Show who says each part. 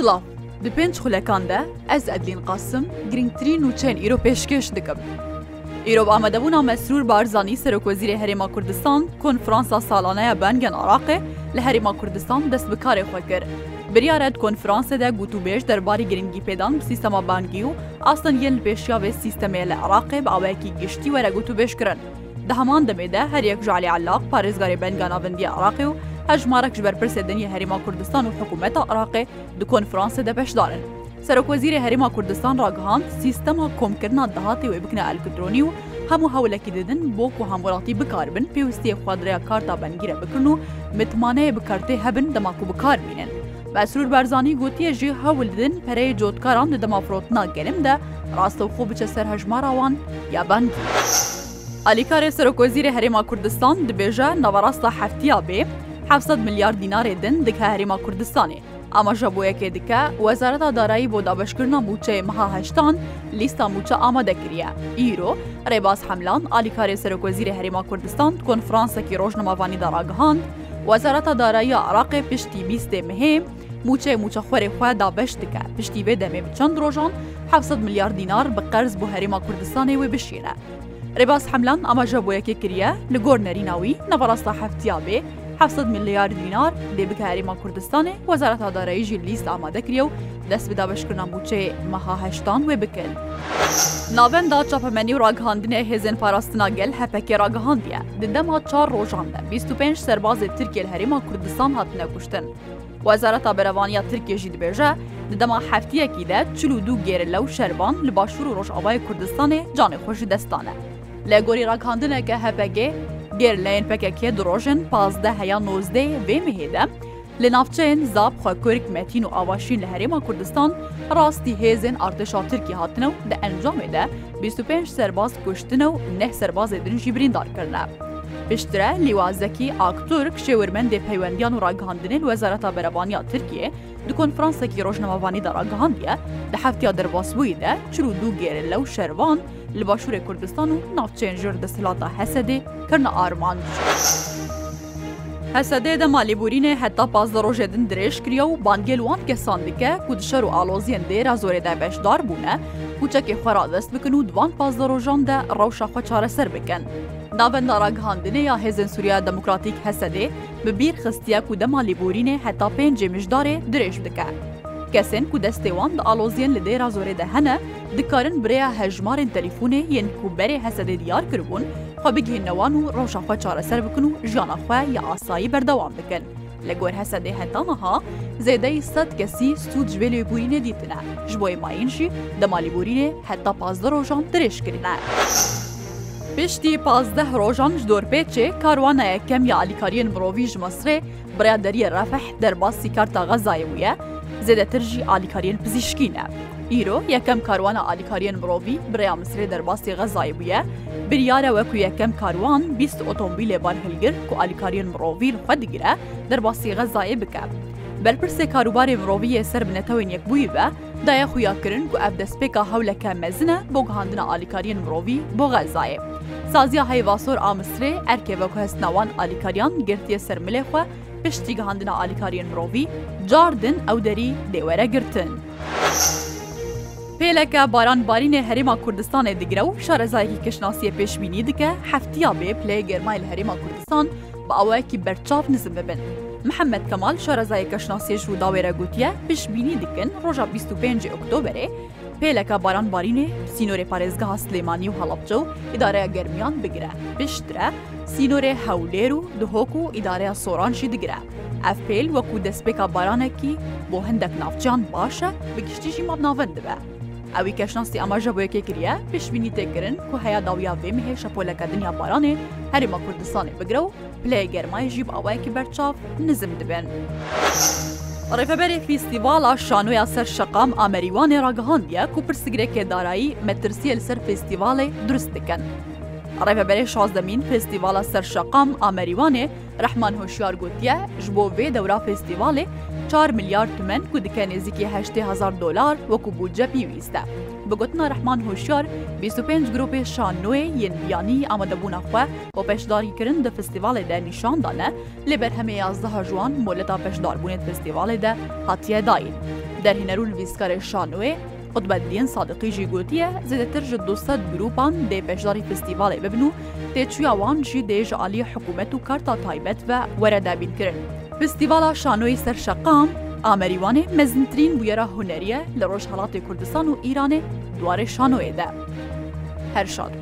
Speaker 1: Silav Di pênc xulekan de ez edlîn qasim girngtirîn û çên îro pêşkeş dikim. Îrov amedebûna Mesrûr Barzanî Serokozîrê Herêma Kurdistan konferansa salaneya bengên Araqê li Herêma Kurdistan dest bi karê xwe kir. Biryarêt konferansê de gotûbêj derbarî giringî pêdan bi sîstema bangî û astan yên li pêşiya vê sîstemê li Iraqê bi awekî giştî were gotûbêj kirin. Di heman demê de her yek ji alî alaq parêzgarê bengana vindiya Iraqê û هەژمارەك ji berپرسێدنی هەریما کوردستان و حکوومەتە عراقێ di konferansê de beşdarin. Serokkozîrê Herêma Kurdistan ragihand sîstema komkirina dihatê wê bikine elkutronî û hemû hewlekî didin bo ku hemwelatî bikaribin pêwistiyê xwadreya karta bengîre bikin û mitmaneyê bi kartê hebin dema ku bikarbînin. Besrûr Berzanî gotiye jî hewl didin pereyê cotkaran di demafirotina gelim de rastewxo biçe ser hejmara wan ya bend. Alîkarê Serokkozîrê Herêma Kurdistan dibêje navarasta heftiya bê, 700 میلیارد دینارێ دن دکە هەرێما کوردستانی ئاماژە بۆیەکێ دکە وەزارەتا دارایی بۆ دابشکردنا موچەی مەهاهشتان لیستا موچە ئامادەکریە ئیرۆ ڕێباز حملان ئالیکاری سەرۆکۆزیری هەرێما کوردستان کۆنفرانسەکی ڕۆژنەماوانی داڕاگەهاند وەزارەتا دارایی عراقی پشتی بیستێ مهم، موچەی موچەخۆری خوا دابش دکە پشتی بێ دەمێ چەند ڕۆژان 700 میلیارد دینار بە قەرز بۆ هەرێما کوردستانی وێ بشیرە. ڕێباز حملان ئاماژە بۆ یەکێ کریە لە گۆر نەریناوی نەبڕاستا هەفتیا بێ 700 میلیار دینار دێ بکەریما کوردستانی وەزارەت هادارایی ژی لیست ئامادەکریە و دەست بدا بەشکردنا بچێ مەهاهشتان وێ بکرد. ناوەندا چاپەمەنی و ڕاگەهاندنێ هێزن پاراستنا گەل هەپەکێ ڕاگەهاندیە ددەما چار ڕۆژاندا 25 سەربازێ ترکێ هەریما کوردستان هاتنە کوشتن. وەزارەتا بەرەوانیا ترکێژی دبێژە ددەما هەفتیەکی دە چلو دوو گێرە لەو شەربان لە باشوور و ڕۆژاوای کوردستانی جانێ خۆشی دەستانە. لە گۆری ڕاکاندنەکە هەپەگێ گێر لەێن پەکەکێ درۆژن پازدە هەیە نۆزدە وێ مهێدە، لە ناوچەیەن زاب خەکۆرک مەتین و ئاواشین لە هەرێمە کوردستان ڕاستی هێزن ئارتشا ترکی هاتنە و لە ئەنجامێدا 25 سەرباز کوشتنە و نەه سەربازێ درنجی بریندارکردە. پشترە لیوازەکی ئاکتۆرک شێورمەندێ پەیوەندیان و ڕاگەاندنێن وەزارەتا بەرەبانیا ترکیە دو کۆنفرانسێکی ڕۆژنەمەوانیدا ڕاگەهاندە لە هەفتیا دەرباسبوویدا چر و دوو گێرە لەو شەروان لە باشوورێ کوردستان و ناوچێن ژر دەسەلادا هەسەدێ کردە ئارمان. هەسەدێ دە مالیبورینێ هەتا پازدە ڕۆژێ دن درێژ کریە و بانگێلوان کەسان دیکە کودشەر و ئالۆزیان دێرا زۆرێدا بەشدار بوونە، کوچەکی خۆرا دەست بکن و دوان پازدە ڕۆژاندا ڕەوشەخوا چارەسەر بکەن. Navbenda ragihandinê ya Hêzên Sûriya Demokratîk Hesedê bi bîr xistiya ku dema lêborînê heta pêncê mijdarê dirêj dike. Kesên ku destê wan di aloziyên li dêra zorê de hene, dikarin birêya hejmarên telefûnê yên ku berê hesedê diyar kiribûn, xwe bigihînnewan û rewşaxwe çareser bikin û jiyana xwe ya asayî berdewam bikin. لە گۆر هەسەدێ هەتانەها زێدەی سەد کەسی سوود جوێ لێبوورینە دیتنە ژ بۆی ماینشی دەمالیبوورینێ هەتا پازدە ڕۆژان درێژکردە. Piştî pazdeh rojan ji Dorpêçê karwana yekem ya alîkariyên mirovî ji Misrê birya deriyê refeh derbasî karta xezayê bûye, zêdetir jî alîkariyên pizîşkî ne. Îro yekem karwana alîkariyên mirovî birya Misrê derbasî xezayê bûye, biryara we ku yekem karwan bîst otomobîlê barhilgir ku alîkariyên mirovî xwe digire derbasî xezayê bike. Berpirsê karobarê miroviyê ser binetewên yekbûyî ve, دایە خویاکردن ku ev destpêka hewleke mezin e bo gihandina alîkariyên mirovî bo xezayê. Saziya heyvasor a Misrê erkeve ku hestna wan alîkariyan girtiye ser milê xwe piştî gihandina alîkariyên mirovî cardin ew derî dêwere girtin. Pêleke baran barînê Herêma Kurdistanê digire û şarezayekî kişnasiye pêşbînî dike heftiya bê plê germayil Herêma Kurdistan bi awayekî berçav nizim bibin. محەممەد کەمال شارەزایەکە شناسێژ و داوێرە گوتیە پشببینی دکن ڕۆژە 25 ئۆکتۆبرێ پێلەکە باران بارینێ سینۆرێ پارێزگەها سلێمانی و هەڵبجە و ئیدارەیە گەرمیان بگرە پشترە سینۆرێ هەولێر و دهۆک و ئیدارەیە سۆرانشی دگرە ئەف پێل وەکو دەستپێکە بارانێکی بۆ هەندێک ناوچان باشە بگشتیشی مابناوەند دەبە. ئەوی کەشناستی ئەماژە بۆ یەکێکریە پێشببینی تێکردن و هەیە داویا وێ مهێ شەپۆلەکە دنیا بارانێ هەرێمە کوردستانی بگرە و پلەی گەرمای ژیب ئەوایەکی بەرچاو نزم دەبێن. ڕێفەبەری فیسیڤالا شانۆیە سەر شەقام ئامەریوانێ ڕگەهاندە و پرسیگرێکێ دارایی مەترسیە لەسەر فستیڤاڵی دروست دەکەن. ڕێبەبەری شازدەمین فستیڤالە سەر شەقام ئامەریوانێ رەحمان هۆشیار گوتیە ژ بۆ وێ دەورا فستیڤاڵێ 4 میلیارد تمن کو دکە نێزیکی 8هزار دلار وەکو بودجە پێویستە. بگوتنا رحمان هوشیار 25 گروپی شانوێ یەن یانی ئامادەبوونەخوا بۆ پێشداریکردن دە فستیڤالێ دە نیشاندانە لەبەر هەمێ یازدەها جوان مۆلەتا پێشداربوونێت فستیڤالێ دە هاتیە داین. دەرهێنەرون ویسکارێ شانوێ قوتبەدین سادقی جی گوتیە زیدەتر ji 200 گروپان دێ پێشداری فستیڤالێ ببن و تێچویاوان ژی دێژ عالی حکوومەت و کارتا تایبەت بە وەرەدابینکردن. فستیڤالا شانۆی سەر شەقام ئامەریوانێ مەزنترین بویێرە هوەریە لە ڕۆژهڵاتی کوردستان و ئیرانێ دوارێ شانۆێدا هەر شاد.